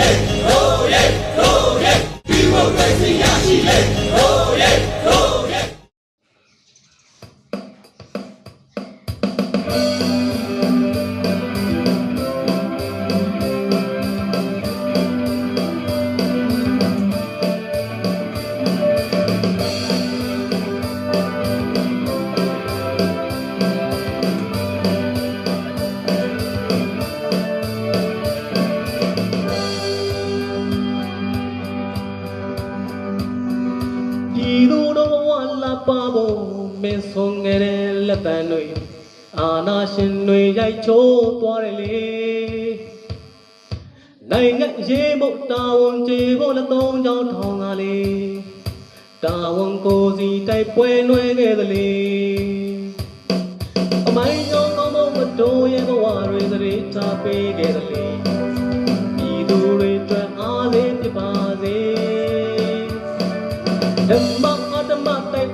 လေ ပါဖို့မင်းဆုံးငယ်တဲ့လက်တံတွေအာနာရှင်တွေရိုက်ချိုးသွားတယ်လေနိုင်ငံရေးဖို့တာဝန်ကျေဖို့လက်သုံးချောင်းထောင်ကလေးတာဝန်ကိုစီတိုက်ပွဲနှွဲခဲ့သလေအမိုင်းကြောင့်ကောင်းသောမတော်ရဲ့ဘဝတွေသတိထားပေးခဲ့သလေပြည်သူ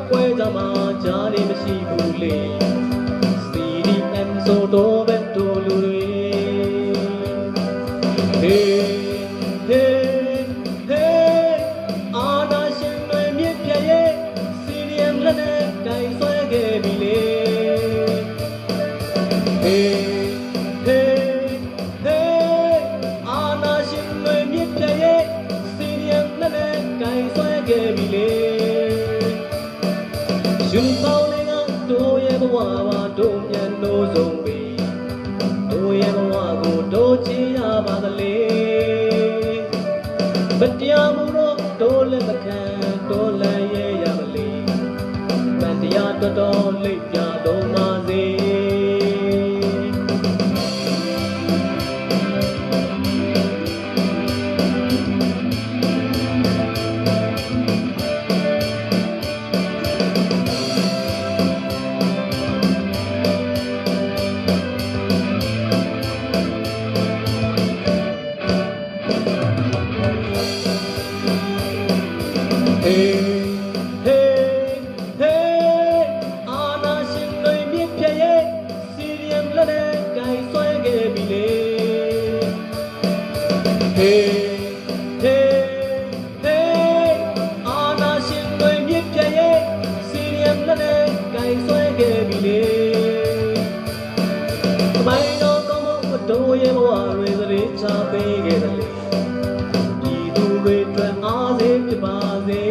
ပွဲကြမှာကြားနေမရှိဘူးလေ CDM ဆိုတော့ပဲတို့လူတွေဟေး ရှင်ပေါင်းတွေကတို့ရဲ့ဘဝပါတို့ပြန်လို့ဆုံးပြီတို့ရဲ့ဘဝကိုတို့ချင်ရပါသလေမတရားမှုတော့တို့လည်းမခံတို့လည်းရဲ့ရမလေမတရားတော်တော်လိပ်ပြတော်ပါစေ ဟေးဟေးဟေးအာနာရှင်တွေမြစ်ပြရဲ့စီရီယမ်လက်နဲ့ဂိုင်ဆွဲခဲ့ပြီလေအမိုင်းတော်ကောင်းဖို့တို့ရဲ့ဘဝတွေသတိချပေးခဲ့တယ်လေဒီသူတွေအတွက်အားစေဖြစ်ပါစေ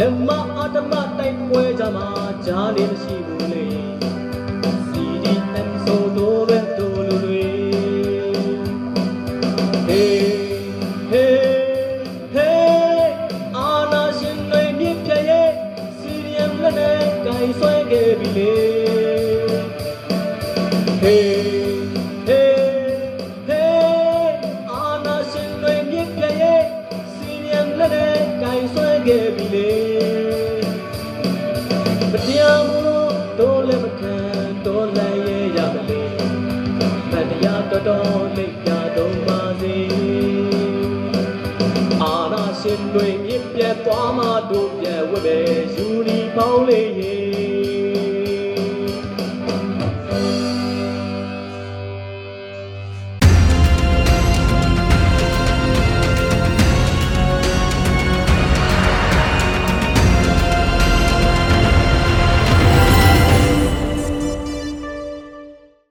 ဓမ္မအတ္တမတိုက်ပွဲကြမှာကြားနေမရှိဘူး ခဲ့ပြီလေမတရားမှုတော့တို့လည်းမခံတို့လည်းရဲ့ရမလေမတရားတော်တော်လိပ်ပြတော်ပါစေအာနာရှင်တွေမြစ်ပြတ်သွားမှတို့ပြတ်ဝဲပဲယူနီပေါင်းလေးရေ